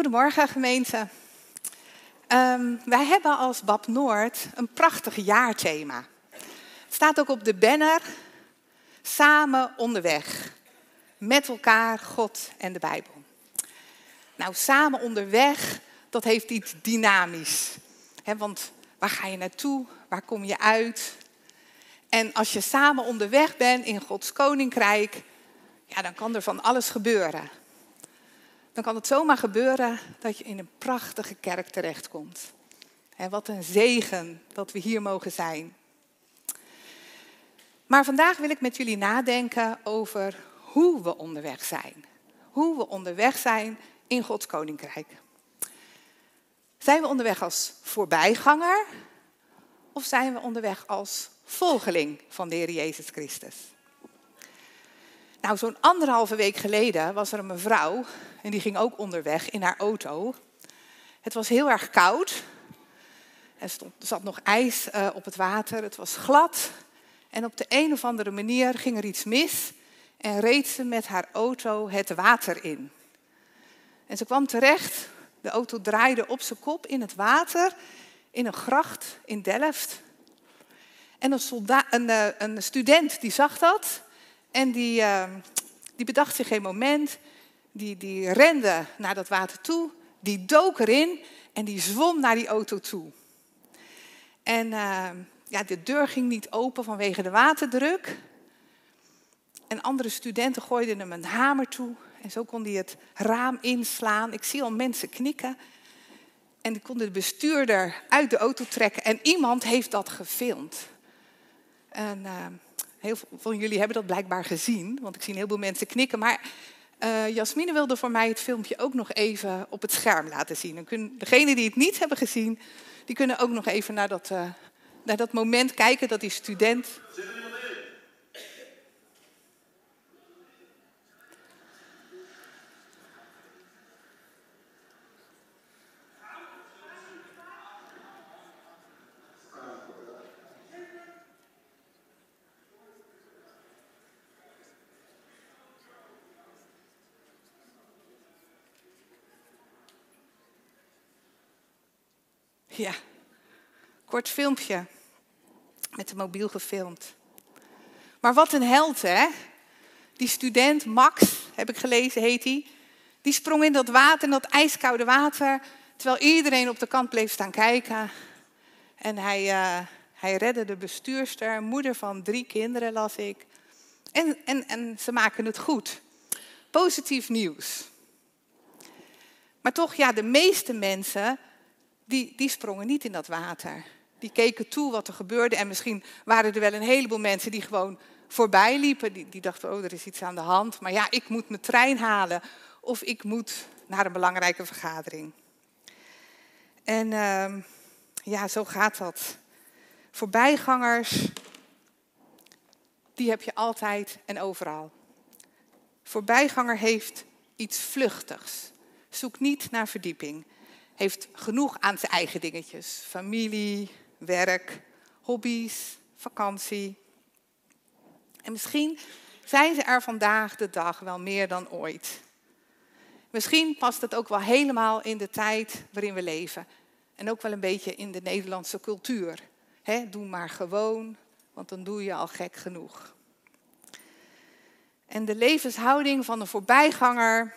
Goedemorgen gemeente. Ehm, wij hebben als BAP Noord een prachtig jaarthema. Het staat ook op de banner, samen onderweg. Met elkaar, God en de Bijbel. Nou, samen onderweg, dat heeft iets dynamisch. want waar ga je naartoe? Waar kom je uit? En als je samen onderweg bent in Gods koninkrijk, ja, dan kan er van alles gebeuren dan kan het zomaar gebeuren dat je in een prachtige kerk terechtkomt. En wat een zegen dat we hier mogen zijn. Maar vandaag wil ik met jullie nadenken over hoe we onderweg zijn. Hoe we onderweg zijn in Gods koninkrijk. Zijn we onderweg als voorbijganger of zijn we onderweg als volgeling van de Heer Jezus Christus? Nou, zo'n anderhalve week geleden was er een mevrouw en die ging ook onderweg in haar auto. Het was heel erg koud. Er, zat nog ijs uh, op het water. Het was glad. En op de een of andere manier ging er iets mis en reed ze met haar auto het water in. En ze kwam terecht. De auto draaide op zijn kop in het water in een gracht in Delft. En een, een, uh, een student die zag dat en die, uh, die bedacht zich geen moment die, die rende naar dat water toe, die dook erin en die zwom naar die auto toe. En uh, ja, de deur ging niet open vanwege de waterdruk. En andere studenten gooiden hem een hamer toe. En zo kon hij het raam inslaan. Ik zie al mensen knikken. En die konden de bestuurder uit de auto trekken. En iemand heeft dat gefilmd. En uh, heel veel van jullie hebben dat blijkbaar gezien. Want ik zie een heleboel mensen knikken. Maar uh, Jasmine wilde voor mij het filmpje ook nog even op het scherm laten zien. Degenen die het niet hebben gezien, die kunnen ook nog even naar dat, uh, naar dat moment kijken dat die student Ja, kort filmpje met de mobiel gefilmd. Maar wat een held, hè? Die student, Max, heb ik gelezen, heet hij. Die sprong in dat water, in dat ijskoude water, terwijl iedereen op de kant bleef staan kijken. En hij, uh, hij redde de bestuurster, moeder van drie kinderen, las ik. En, en, en ze maken het goed. Positief nieuws. Maar toch, ja, de meeste mensen die, die sprongen niet in dat water. Die keken toe wat er gebeurde. En misschien waren er wel een heleboel mensen die gewoon voorbij liepen. Die, die dachten, oh, er is iets aan de hand. Maar ja, ik moet mijn trein halen. Of ik moet naar een belangrijke vergadering. En uh, ja, zo gaat dat. Voorbijgangers, die heb je altijd en overal. Voorbijganger heeft iets vluchtigs. Zoek niet naar verdieping heeft genoeg aan zijn eigen dingetjes. Familie, werk, hobby's, vakantie. En misschien zijn ze er vandaag de dag wel meer dan ooit. Misschien past het ook wel helemaal in de tijd waarin we leven. En ook wel een beetje in de Nederlandse cultuur. doe maar gewoon, want dan doe je al gek genoeg. En de levenshouding van een voorbijganger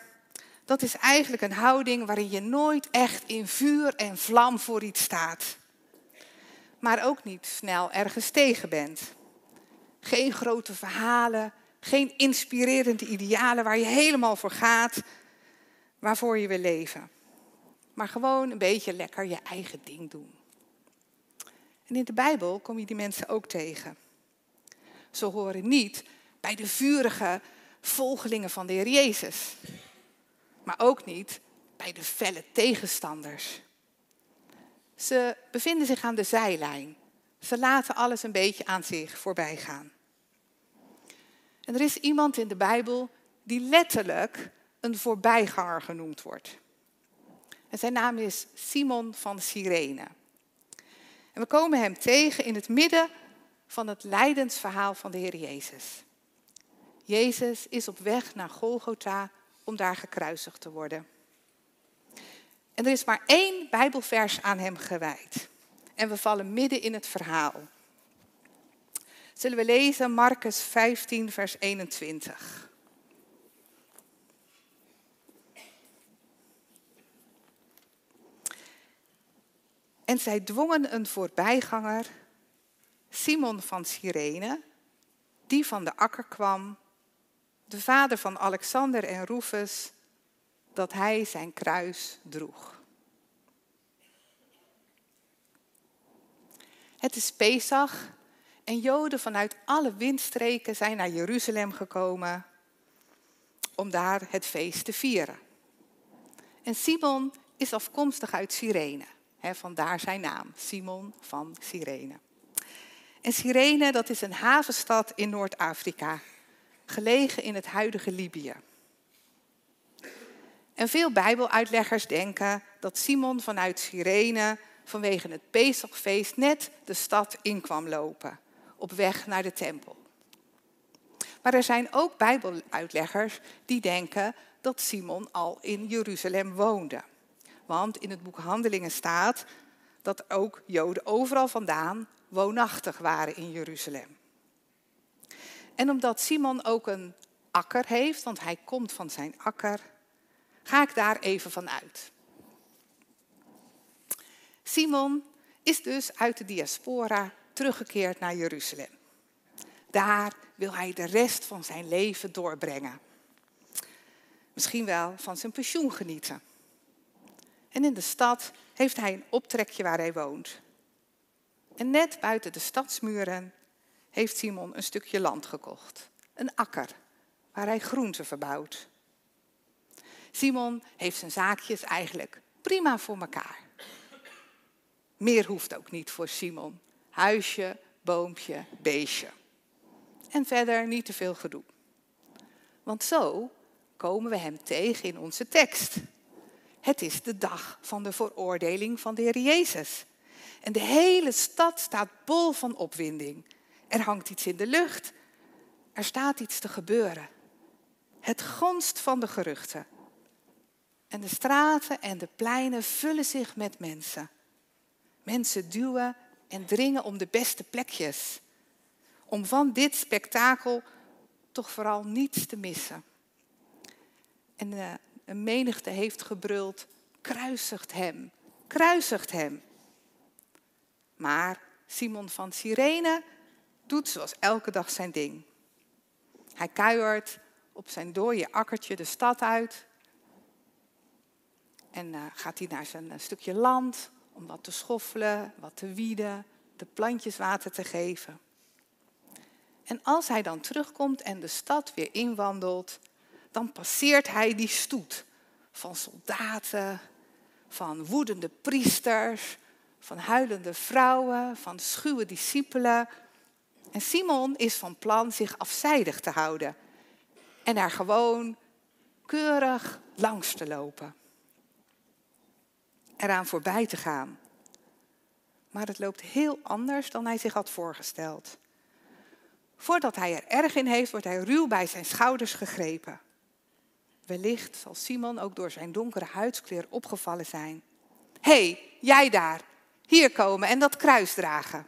dat is eigenlijk een houding waarin je nooit echt in vuur en vlam voor iets staat. Maar ook niet snel ergens tegen bent. Geen grote verhalen, geen inspirerende idealen waar je helemaal voor gaat, waarvoor je wil leven. Maar gewoon een beetje lekker je eigen ding doen. En in de Bijbel kom je die mensen ook tegen. Ze horen niet bij de vurige volgelingen van de Heer Jezus maar ook niet bij de felle tegenstanders. Ze bevinden zich aan de zijlijn. Ze laten alles een beetje aan zich voorbij gaan. En er is iemand in de Bijbel die letterlijk een voorbijganger genoemd wordt. En zijn naam is Simon van Cyrene. En we komen hem tegen in het midden van het lijdensverhaal van de Heer Jezus. Jezus is op weg naar Golgotha om daar gekruisigd te worden. En er is maar één Bijbelvers aan hem gewijd. En we vallen midden in het verhaal. Zullen we lezen Marcus 15, vers 21. En zij dwongen een voorbijganger, Simon van Cyrene, die van de akker kwam, de vader van Alexander en Rufus, dat hij zijn kruis droeg. Het is Pesach en Joden vanuit alle windstreken zijn naar Jeruzalem gekomen om daar het feest te vieren. En Simon is afkomstig uit Cyrene, vandaar zijn naam, Simon van Cyrene. En Cyrene, dat is een havenstad in Noord-Afrika, gelegen in het huidige Libië. En veel Bijbeluitleggers denken dat Simon vanuit Cyrene vanwege het Pesachfeest net de stad in kwam lopen, op weg naar de tempel. Maar er zijn ook Bijbeluitleggers die denken dat Simon al in Jeruzalem woonde. Want in het boek Handelingen staat dat ook Joden overal vandaan woonachtig waren in Jeruzalem. En omdat Simon ook een akker heeft, want hij komt van zijn akker, ga ik daar even van uit. Simon is dus uit de diaspora teruggekeerd naar Jeruzalem. Daar wil hij de rest van zijn leven doorbrengen. Misschien wel van zijn pensioen genieten. En in de stad heeft hij een optrekje waar hij woont. En net buiten de stadsmuren heeft Simon een stukje land gekocht. Een akker waar hij groenten verbouwt. Simon heeft zijn zaakjes eigenlijk prima voor elkaar. Meer hoeft ook niet voor Simon. Huisje, boompje, beestje. En verder niet te veel gedoe. Want zo komen we hem tegen in onze tekst. Het is de dag van de veroordeling van de Heer Jezus. En de hele stad staat bol van opwinding. Er hangt iets in de lucht. Er staat iets te gebeuren. Het gonst van de geruchten. En de straten en de pleinen vullen zich met mensen. Mensen duwen en dringen om de beste plekjes. Om van dit spektakel toch vooral niets te missen. En uh, een menigte heeft gebruld, kruisigt hem, kruisigt hem. Maar Simon van Cyrene doet zoals elke dag zijn ding. Hij kuiert op zijn dode akkertje de stad uit. En uh, gaat hij naar zijn uh, stukje land om wat te schoffelen, wat te wieden, de plantjes water te geven. En als hij dan terugkomt en de stad weer inwandelt, dan passeert hij die stoet van soldaten, van woedende priesters, van huilende vrouwen, van schuwe discipelen. En Simon is van plan zich afzijdig te houden en er gewoon keurig langs te lopen. Eraan voorbij te gaan. Maar het loopt heel anders dan hij zich had voorgesteld. Voordat hij er erg in heeft, wordt hij ruw bij zijn schouders gegrepen. Wellicht zal Simon ook door zijn donkere huidskleur opgevallen zijn. Hé, hey, jij daar, hier komen en dat kruis dragen.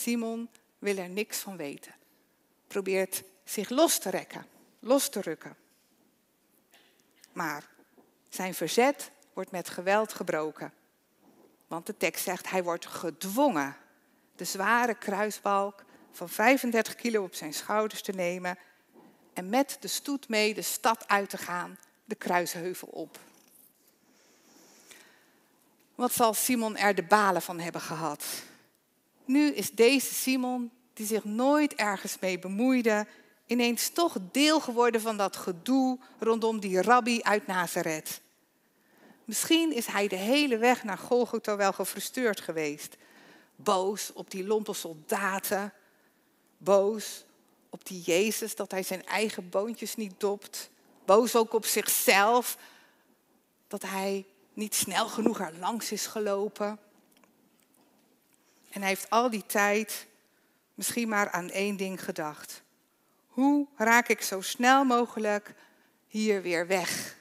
Simon wil er niks van weten. Probeert zich los te rekken, los te rukken. Maar zijn verzet wordt met geweld gebroken. Want de tekst zegt, hij wordt gedwongen de zware kruisbalk van 35 kilo op zijn schouders te nemen en met de stoet mee de stad uit te gaan, de kruisheuvel op. Wat zal Simon er de balen van hebben gehad? Nu is deze Simon, die zich nooit ergens mee bemoeide, ineens toch deel geworden van dat gedoe rondom die rabbi uit Nazareth. Misschien is hij de hele weg naar Golgotha wel gefrustreerd geweest. Boos op die lompe soldaten. Boos op die Jezus dat hij zijn eigen boontjes niet dopt. Boos ook op zichzelf dat hij niet snel genoeg er langs is gelopen. En hij heeft al die tijd misschien maar aan één ding gedacht. Hoe raak ik zo snel mogelijk hier weer weg?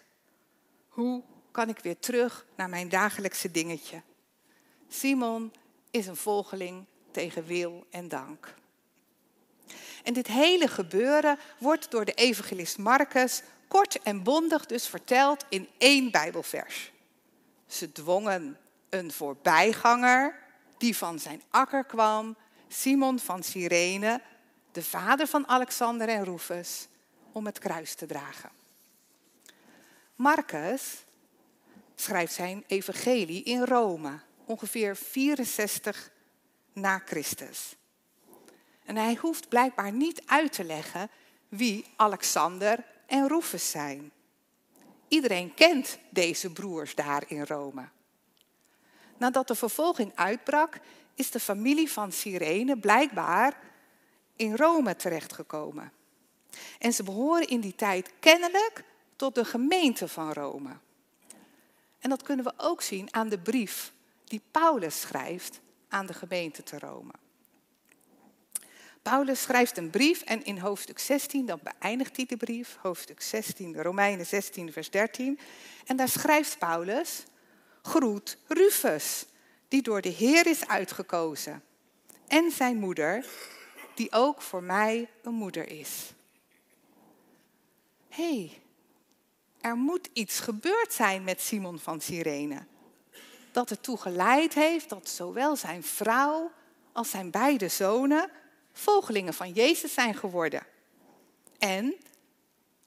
Hoe kan ik weer terug naar mijn dagelijkse dingetje. Simon is een volgeling tegen wil en dank. En dit hele gebeuren wordt door de evangelist Marcus kort en bondig dus verteld in één Bijbelvers. Ze dwongen een voorbijganger die van zijn akker kwam, Simon van Cyrene, de vader van Alexander en Rufus, om het kruis te dragen. Marcus schrijft zijn evangelie in Rome, ongeveer 64 na Christus. En hij hoeft blijkbaar niet uit te leggen wie Alexander en Rufus zijn. Iedereen kent deze broers daar in Rome. Nadat de vervolging uitbrak, is de familie van Cyrene blijkbaar in Rome terechtgekomen. En ze behoren in die tijd kennelijk tot de gemeente van Rome. En dat kunnen we ook zien aan de brief die Paulus schrijft aan de gemeente te Rome. Paulus schrijft een brief en in hoofdstuk 16, dan beëindigt hij de brief, hoofdstuk 16, Romeinen 16, vers 13. En daar schrijft Paulus, groet Rufus, die door de Heer is uitgekozen. En zijn moeder, die ook voor mij een moeder is. Hé, hey, er moet iets gebeurd zijn met Simon van Cyrene. Dat ertoe geleid heeft dat zowel zijn vrouw als zijn beide zonen volgelingen van Jezus zijn geworden. En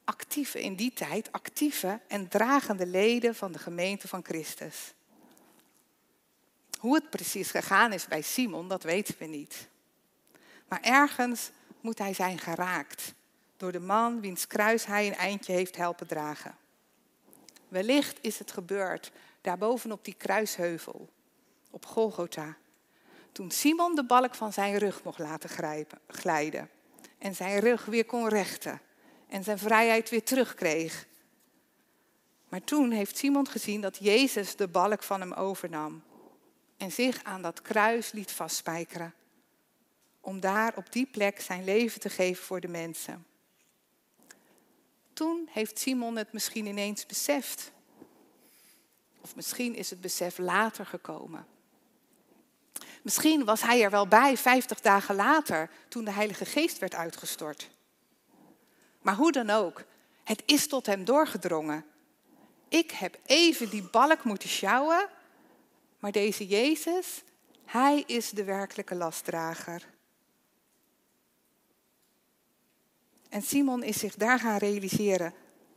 actieve in die tijd, actieve en dragende leden van de gemeente van Christus. Hoe het precies gegaan is bij Simon, dat weten we niet. Maar ergens moet hij zijn geraakt door de man wiens kruis hij een eindje heeft helpen dragen. Wellicht is het gebeurd daarboven op die kruisheuvel, op Golgotha, toen Simon de balk van zijn rug mocht laten grijpen, glijden en zijn rug weer kon rechten en zijn vrijheid weer terugkreeg. Maar toen heeft Simon gezien dat Jezus de balk van hem overnam en zich aan dat kruis liet vastspijkeren, om daar op die plek zijn leven te geven voor de mensen. Toen heeft Simon het misschien ineens beseft. Of misschien is het besef later gekomen. Misschien was hij er wel bij 50 dagen later, toen de Heilige Geest werd uitgestort. Maar hoe dan ook, het is tot hem doorgedrongen. Ik heb even die balk moeten sjouwen, maar deze Jezus, hij is de werkelijke lastdrager. En Simon is zich daar gaan realiseren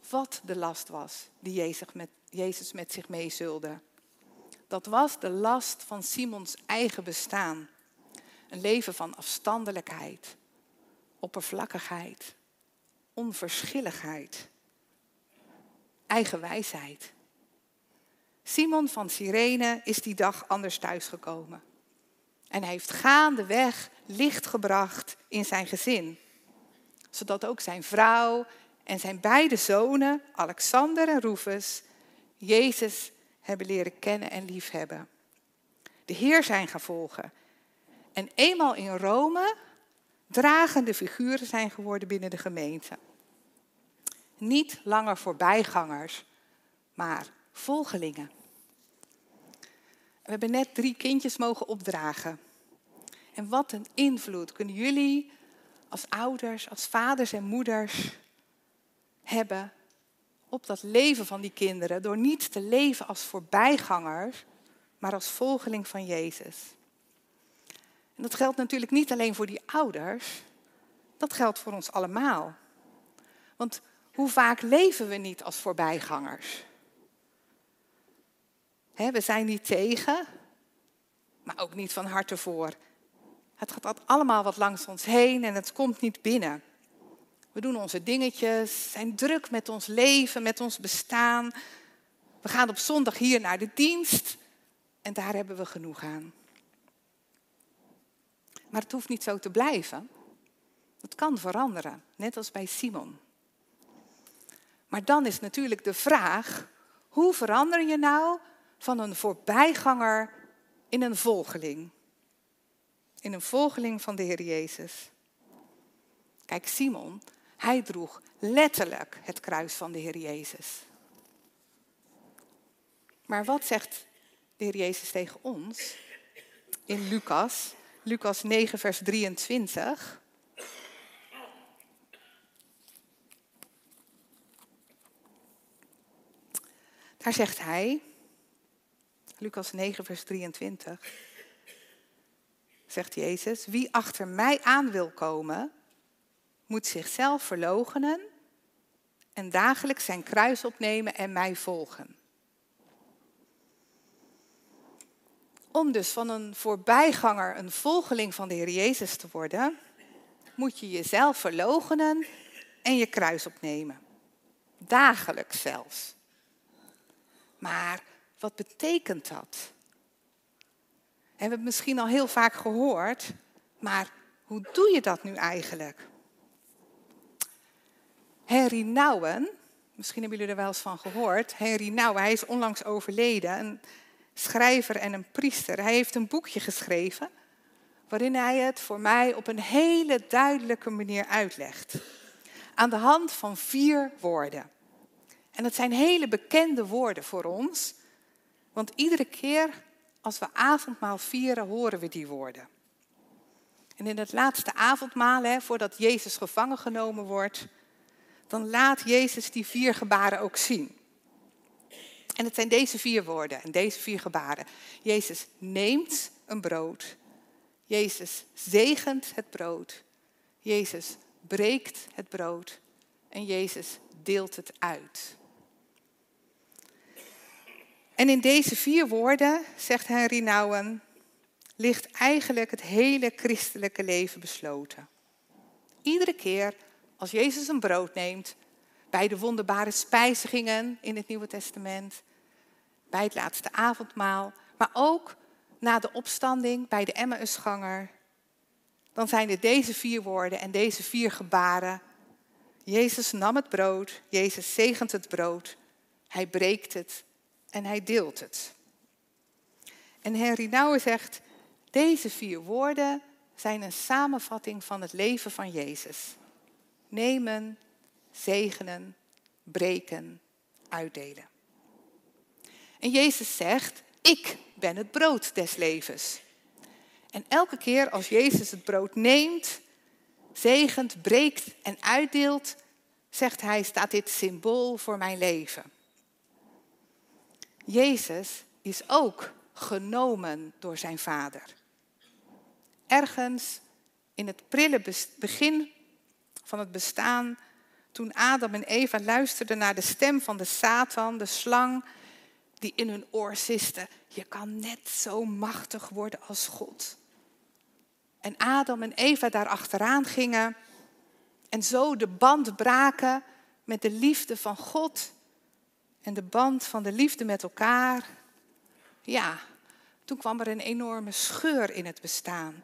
wat de last was die Jezus met, Jezus met zich meezulde. Dat was de last van Simons eigen bestaan. Een leven van afstandelijkheid, oppervlakkigheid, onverschilligheid, eigenwijsheid. Simon van Cyrene is die dag anders thuisgekomen. En heeft gaandeweg licht gebracht in zijn gezin. Zodat ook zijn vrouw en zijn beide zonen, Alexander en Rufus, Jezus hebben leren kennen en liefhebben. De Heer zijn gaan volgen. En eenmaal in Rome dragende figuren zijn geworden binnen de gemeente. Niet langer voorbijgangers, maar volgelingen. We hebben net drie kindjes mogen opdragen. En wat een invloed kunnen jullie als ouders, als vaders en moeders hebben op dat leven van die kinderen door niet te leven als voorbijgangers, maar als volgeling van Jezus. En dat geldt natuurlijk niet alleen voor die ouders, dat geldt voor ons allemaal. Want hoe vaak leven we niet als voorbijgangers? we zijn niet tegen, maar ook niet van harte voor. Het gaat allemaal wat langs ons heen en het komt niet binnen. We doen onze dingetjes, zijn druk met ons leven, met ons bestaan. We gaan op zondag hier naar de dienst en daar hebben we genoeg aan. Maar het hoeft niet zo te blijven. Het kan veranderen, net als bij Simon. Maar dan is natuurlijk de vraag, hoe verander je nou van een voorbijganger in een volgeling? In een volgeling van de Heer Jezus. Kijk, Simon, hij droeg letterlijk het kruis van de Heer Jezus. Maar wat zegt de Heer Jezus tegen ons in Lucas, Lucas 9, vers 23? Daar zegt hij, Lucas 9, vers 23, zegt Jezus, wie achter mij aan wil komen, moet zichzelf verloochenen en dagelijks zijn kruis opnemen en mij volgen. Om dus van een voorbijganger een volgeling van de Heer Jezus te worden, moet je jezelf verloochenen en je kruis opnemen. Dagelijks zelfs. Maar wat betekent dat? We hebben het misschien al heel vaak gehoord, maar hoe doe je dat nu eigenlijk? Henry Nouwen, misschien hebben jullie er wel eens van gehoord. Henry Nouwen, hij is onlangs overleden, een schrijver en een priester. Hij heeft een boekje geschreven waarin hij het voor mij op een hele duidelijke manier uitlegt. Aan de hand van vier woorden. En dat zijn hele bekende woorden voor ons, want iedere keer als we avondmaal vieren, horen we die woorden. En in het laatste avondmaal, hè, voordat Jezus gevangen genomen wordt, dan laat Jezus die vier gebaren ook zien. En het zijn deze vier woorden en deze vier gebaren. Jezus neemt een brood. Jezus zegent het brood. Jezus breekt het brood. En Jezus deelt het uit. En in deze vier woorden, zegt Henry Nouwen, ligt eigenlijk het hele christelijke leven besloten. Iedere keer als Jezus een brood neemt, bij de wonderbare spijzigingen in het Nieuwe Testament, bij het laatste avondmaal, maar ook na de opstanding bij de Emmausganger, dan zijn er deze vier woorden en deze vier gebaren. Jezus nam het brood, Jezus zegent het brood, hij breekt het en hij deelt het. En Henry Nouwen zegt, deze vier woorden zijn een samenvatting van het leven van Jezus. Nemen, zegenen, breken, uitdelen. En Jezus zegt, ik ben het brood des levens. En elke keer als Jezus het brood neemt, zegent, breekt en uitdeelt, zegt hij, staat dit symbool voor mijn leven. Jezus is ook genomen door zijn vader. Ergens in het prille begin van het bestaan, toen Adam en Eva luisterden naar de stem van de Satan, de slang, die in hun oor siste, je kan net zo machtig worden als God. En Adam en Eva daar achteraan gingen en zo de band braken met de liefde van God en de band van de liefde met elkaar. Ja, toen kwam er een enorme scheur in het bestaan.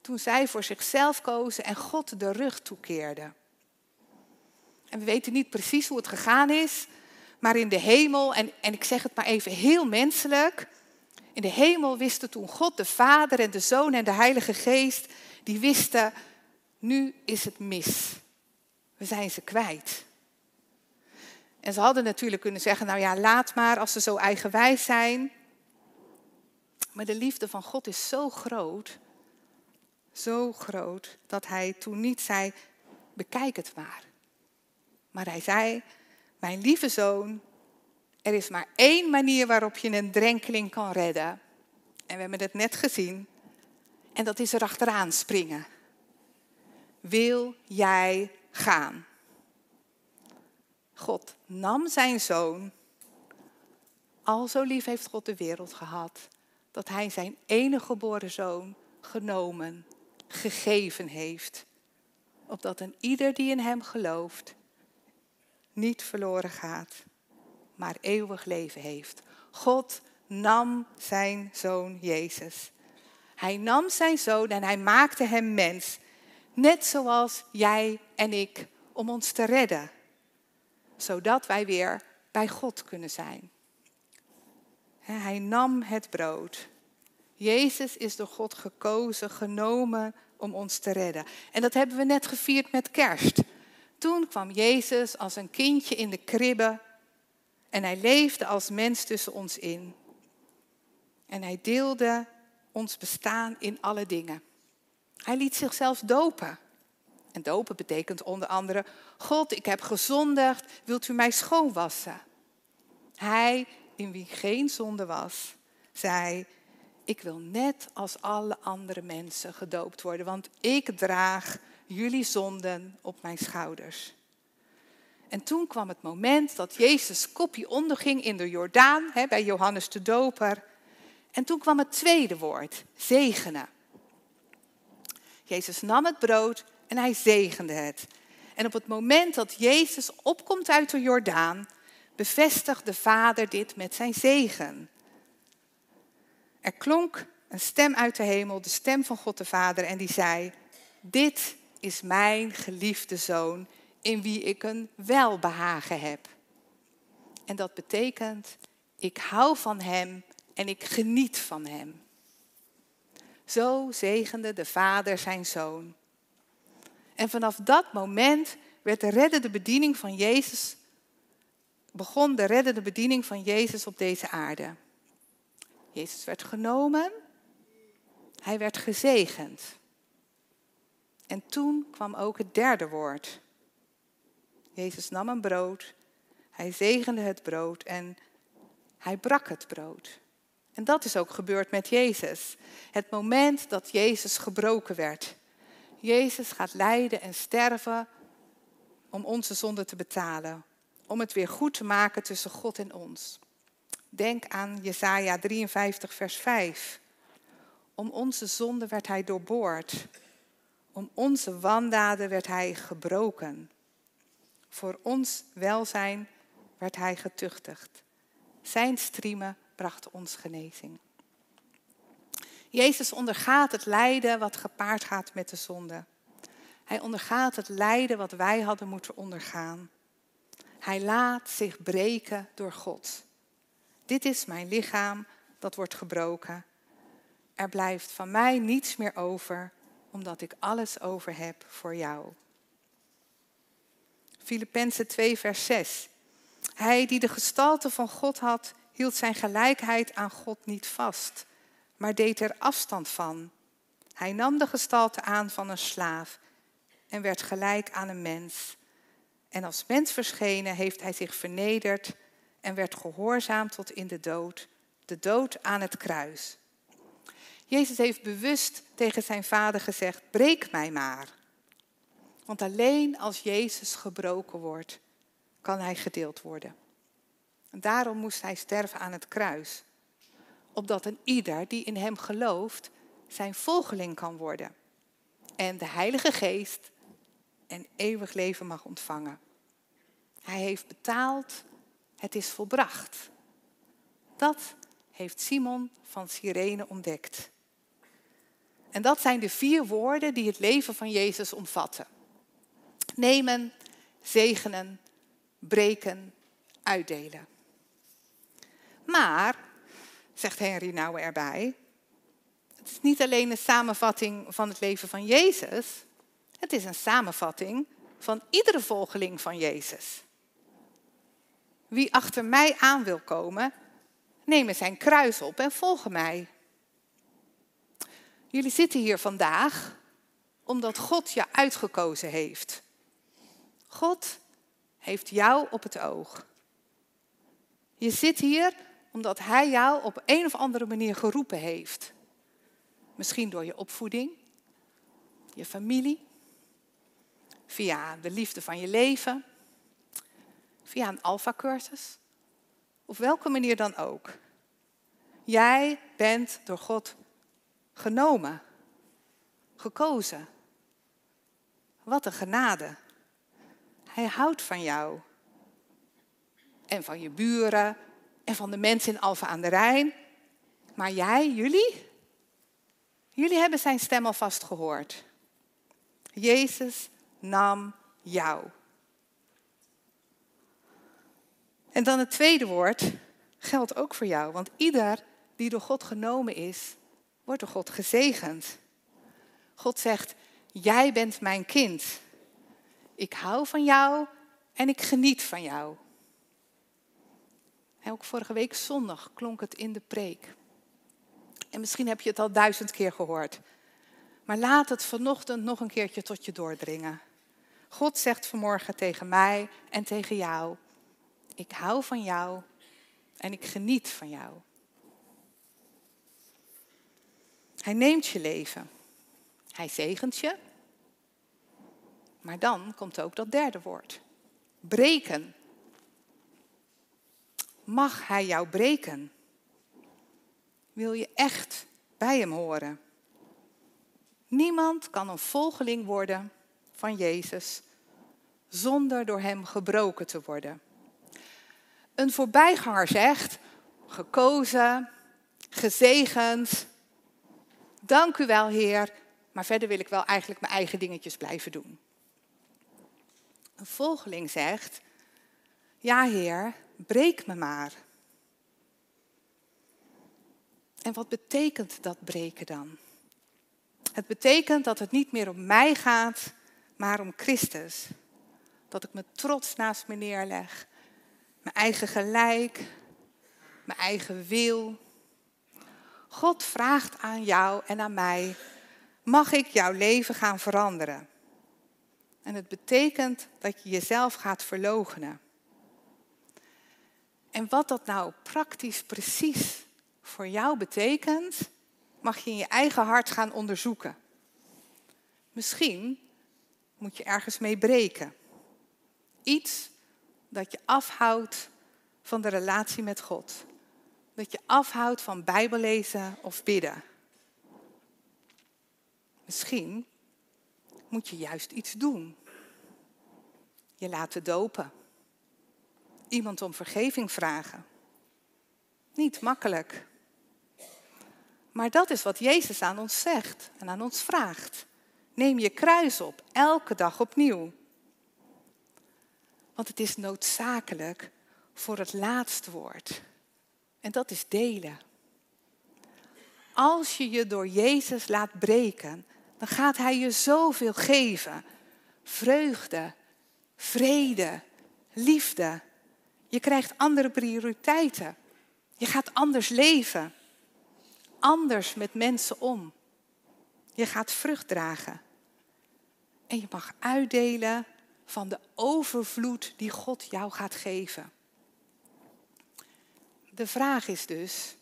Toen zij voor zichzelf kozen en God de rug toekeerden. En we weten niet precies hoe het gegaan is, maar in de hemel, en, en ik zeg het maar even heel menselijk, in de hemel wisten toen God de Vader en de Zoon en de Heilige Geest, die wisten, nu is het mis. We zijn ze kwijt. En ze hadden natuurlijk kunnen zeggen, nou ja, laat maar als ze zo eigenwijs zijn. Maar de liefde van God is zo groot, zo groot, dat hij toen niet zei, bekijk het maar. Maar hij zei, mijn lieve zoon, er is maar één manier waarop je een drenkeling kan redden. En we hebben het net gezien. En dat is erachteraan springen. Wil jij gaan? God nam zijn zoon. Al zo lief heeft God de wereld gehad. Dat hij zijn enige geboren zoon genomen, gegeven heeft. Opdat een ieder die in hem gelooft niet verloren gaat, maar eeuwig leven heeft. God nam zijn zoon Jezus. Hij nam zijn zoon en hij maakte hem mens. Net zoals jij en ik, om ons te redden zodat wij weer bij God kunnen zijn. Hij nam het brood. Jezus is door God gekozen, genomen om ons te redden. En dat hebben we net gevierd met kerst. Toen kwam Jezus als een kindje in de kribbe En hij leefde als mens tussen ons in. En hij deelde ons bestaan in alle dingen. Hij liet zichzelf dopen. En dopen betekent onder andere, God, ik heb gezondigd, wilt u mij schoonwassen? Hij, in wie geen zonde was, zei, ik wil net als alle andere mensen gedoopt worden, want ik draag jullie zonden op mijn schouders. En toen kwam het moment dat Jezus kopje onderging in de Jordaan, hè, bij Johannes de Doper. En toen kwam het tweede woord, zegenen. Jezus nam het brood en hij zegende het. En op het moment dat Jezus opkomt uit de Jordaan, bevestigt de Vader dit met zijn zegen. Er klonk een stem uit de hemel, de stem van God de Vader, en die zei: Dit is mijn geliefde zoon, in wie ik een welbehagen heb. En dat betekent, ik hou van hem en ik geniet van hem. Zo zegende de Vader zijn zoon. En vanaf dat moment werd de reddende bediening van Jezus, begon de reddende bediening van Jezus op deze aarde. Jezus werd genomen, hij werd gezegend. En toen kwam ook het derde woord. Jezus nam een brood, hij zegende het brood en hij brak het brood. En dat is ook gebeurd met Jezus. Het moment dat Jezus gebroken werd. Jezus gaat lijden en sterven om onze zonde te betalen. Om het weer goed te maken tussen God en ons. Denk aan Jesaja 53, vers 5. Om onze zonde werd hij doorboord. Om onze wandaden werd hij gebroken. Voor ons welzijn werd hij getuchtigd. Zijn striemen brachten ons genezing. Jezus ondergaat het lijden wat gepaard gaat met de zonde. Hij ondergaat het lijden wat wij hadden moeten ondergaan. Hij laat zich breken door God. Dit is mijn lichaam dat wordt gebroken. Er blijft van mij niets meer over, omdat ik alles over heb voor jou. Filippenzen 2, vers 6. Hij die de gestalte van God had, hield zijn gelijkheid aan God niet vast, maar deed er afstand van. Hij nam de gestalte aan van een slaaf en werd gelijk aan een mens. En als mens verschenen heeft hij zich vernederd en werd gehoorzaam tot in de dood, de dood aan het kruis. Jezus heeft bewust tegen zijn vader gezegd: breek mij maar. Want alleen als Jezus gebroken wordt, kan hij gedeeld worden. En daarom moest hij sterven aan het kruis. Opdat een ieder die in hem gelooft, zijn volgeling kan worden. En de Heilige Geest en eeuwig leven mag ontvangen. Hij heeft betaald, het is volbracht. Dat heeft Simon van Cyrene ontdekt. En dat zijn de vier woorden die het leven van Jezus omvatten. Nemen, zegenen, breken, uitdelen. Maar, zegt Henry Nouwen erbij, het is niet alleen een samenvatting van het leven van Jezus, het is een samenvatting van iedere volgeling van Jezus. Wie achter mij aan wil komen, neem zijn kruis op en volg mij. Jullie zitten hier vandaag omdat God je uitgekozen heeft. God heeft jou op het oog. Je zit hier omdat Hij jou op een of andere manier geroepen heeft. Misschien door je opvoeding, je familie, via de liefde van je leven, via een alfacursus, of welke manier dan ook. Jij bent door God genomen, gekozen. Wat een genade. Hij houdt van jou. En van je buren en van de mensen in Alfa aan de Rijn. Maar jij, jullie? Jullie hebben zijn stem alvast gehoord. Jezus nam jou. En dan het tweede woord geldt ook voor jou, want ieder die door God genomen is, wordt door God gezegend. God zegt, jij bent mijn kind. Ik hou van jou en ik geniet van jou. ook vorige week zondag klonk het in de preek. En misschien heb je het al duizend keer gehoord. Maar laat het vanochtend nog een keertje tot je doordringen. God zegt vanmorgen tegen mij en tegen jou: Ik hou van jou en ik geniet van jou. Hij neemt je leven. Hij zegent je. Maar dan komt ook dat derde woord. Breken. Mag hij jou breken? Wil je echt bij hem horen? Niemand kan een volgeling worden van Jezus zonder door hem gebroken te worden. Een voorbijganger zegt, gekozen, gezegend, dank u wel Heer, maar verder wil ik wel eigenlijk mijn eigen dingetjes blijven doen. Een volgeling zegt, ja Heer, breek me maar. En wat betekent dat breken dan? Het betekent dat het niet meer om mij gaat, maar om Christus. Dat ik me trots naast me neerleg. Mijn eigen gelijk, mijn eigen wil. God vraagt aan jou en aan mij, mag ik jouw leven gaan veranderen? En het betekent dat je jezelf gaat verloochenen. En wat dat nou praktisch precies voor jou betekent, mag je in je eigen hart gaan onderzoeken. Misschien moet je ergens mee breken. Iets dat je afhoudt van de relatie met God. Dat je afhoudt van Bijbellezen of bidden. Misschien moet je juist iets doen. Je laten dopen. Iemand om vergeving vragen. Niet makkelijk. Maar dat is wat Jezus aan ons zegt en aan ons vraagt. Neem je kruis op, elke dag opnieuw. Want het is noodzakelijk voor het laatste woord. En dat is delen. Als je je door Jezus laat breken, dan gaat Hij je zoveel geven. Vreugde, vrede, liefde. Je krijgt andere prioriteiten. Je gaat anders leven anders met mensen om. Je gaat vrucht dragen. En je mag uitdelen van de overvloed die God jou gaat geven. De vraag is dus,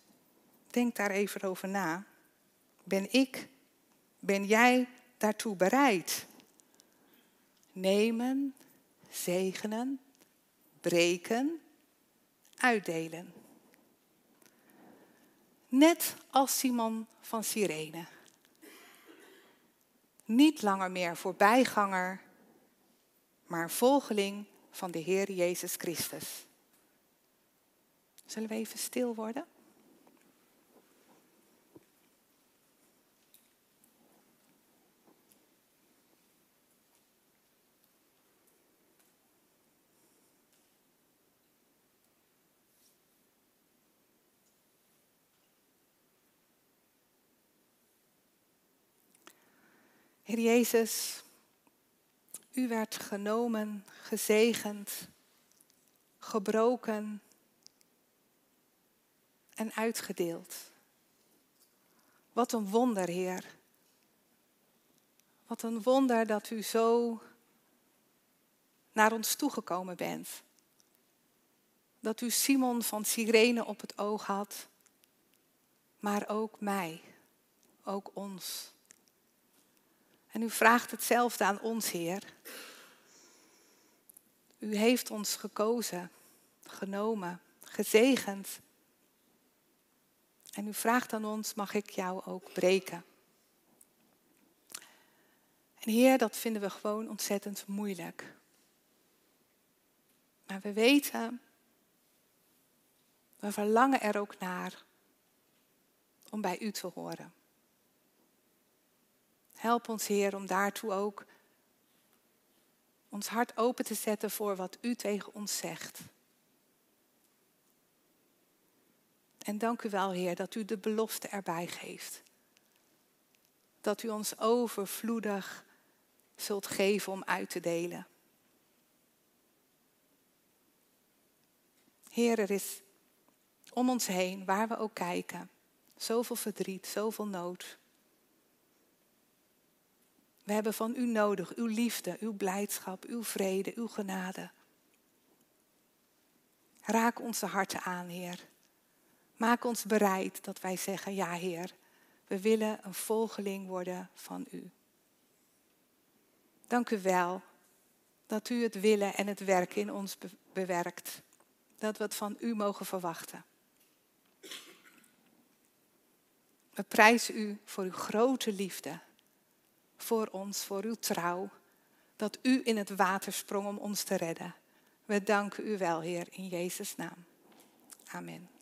denk daar even over na. Ben ik, ben jij daartoe bereid? Nemen, zegenen, breken, uitdelen. Net als Simon van Cyrene. Niet langer meer voorbijganger, maar volgeling van de Heer Jezus Christus. Zullen we even stil worden? Heer Jezus, u werd genomen, gezegend, gebroken en uitgedeeld. Wat een wonder, Heer. Wat een wonder dat u zo naar ons toegekomen bent. Dat u Simon van Cyrene op het oog had, maar ook mij, ook ons. En u vraagt hetzelfde aan ons, Heer. U heeft ons gekozen, genomen, gezegend. En u vraagt aan ons, mag ik jou ook breken? En Heer, dat vinden we gewoon ontzettend moeilijk. Maar we weten, we verlangen er ook naar om bij u te horen. Help ons, Heer, om daartoe ook ons hart open te zetten voor wat U tegen ons zegt. En dank u wel, Heer, dat u de belofte erbij geeft. Dat u ons overvloedig zult geven om uit te delen. Heer, er is Om ons heen, waar we ook kijken. Zoveel verdriet, zoveel nood. We hebben van u nodig, uw liefde, uw blijdschap, uw vrede, uw genade. Raak onze harten aan, Heer. Maak ons bereid dat wij zeggen, ja Heer, we willen een volgeling worden van u. Dank u wel dat u het willen en het werken in ons bewerkt. Dat we het van u mogen verwachten. We prijzen u voor uw grote liefde. Voor ons, voor uw trouw. Dat u in het water sprong om ons te redden. We danken u wel, Heer, in Jezus' naam. Amen.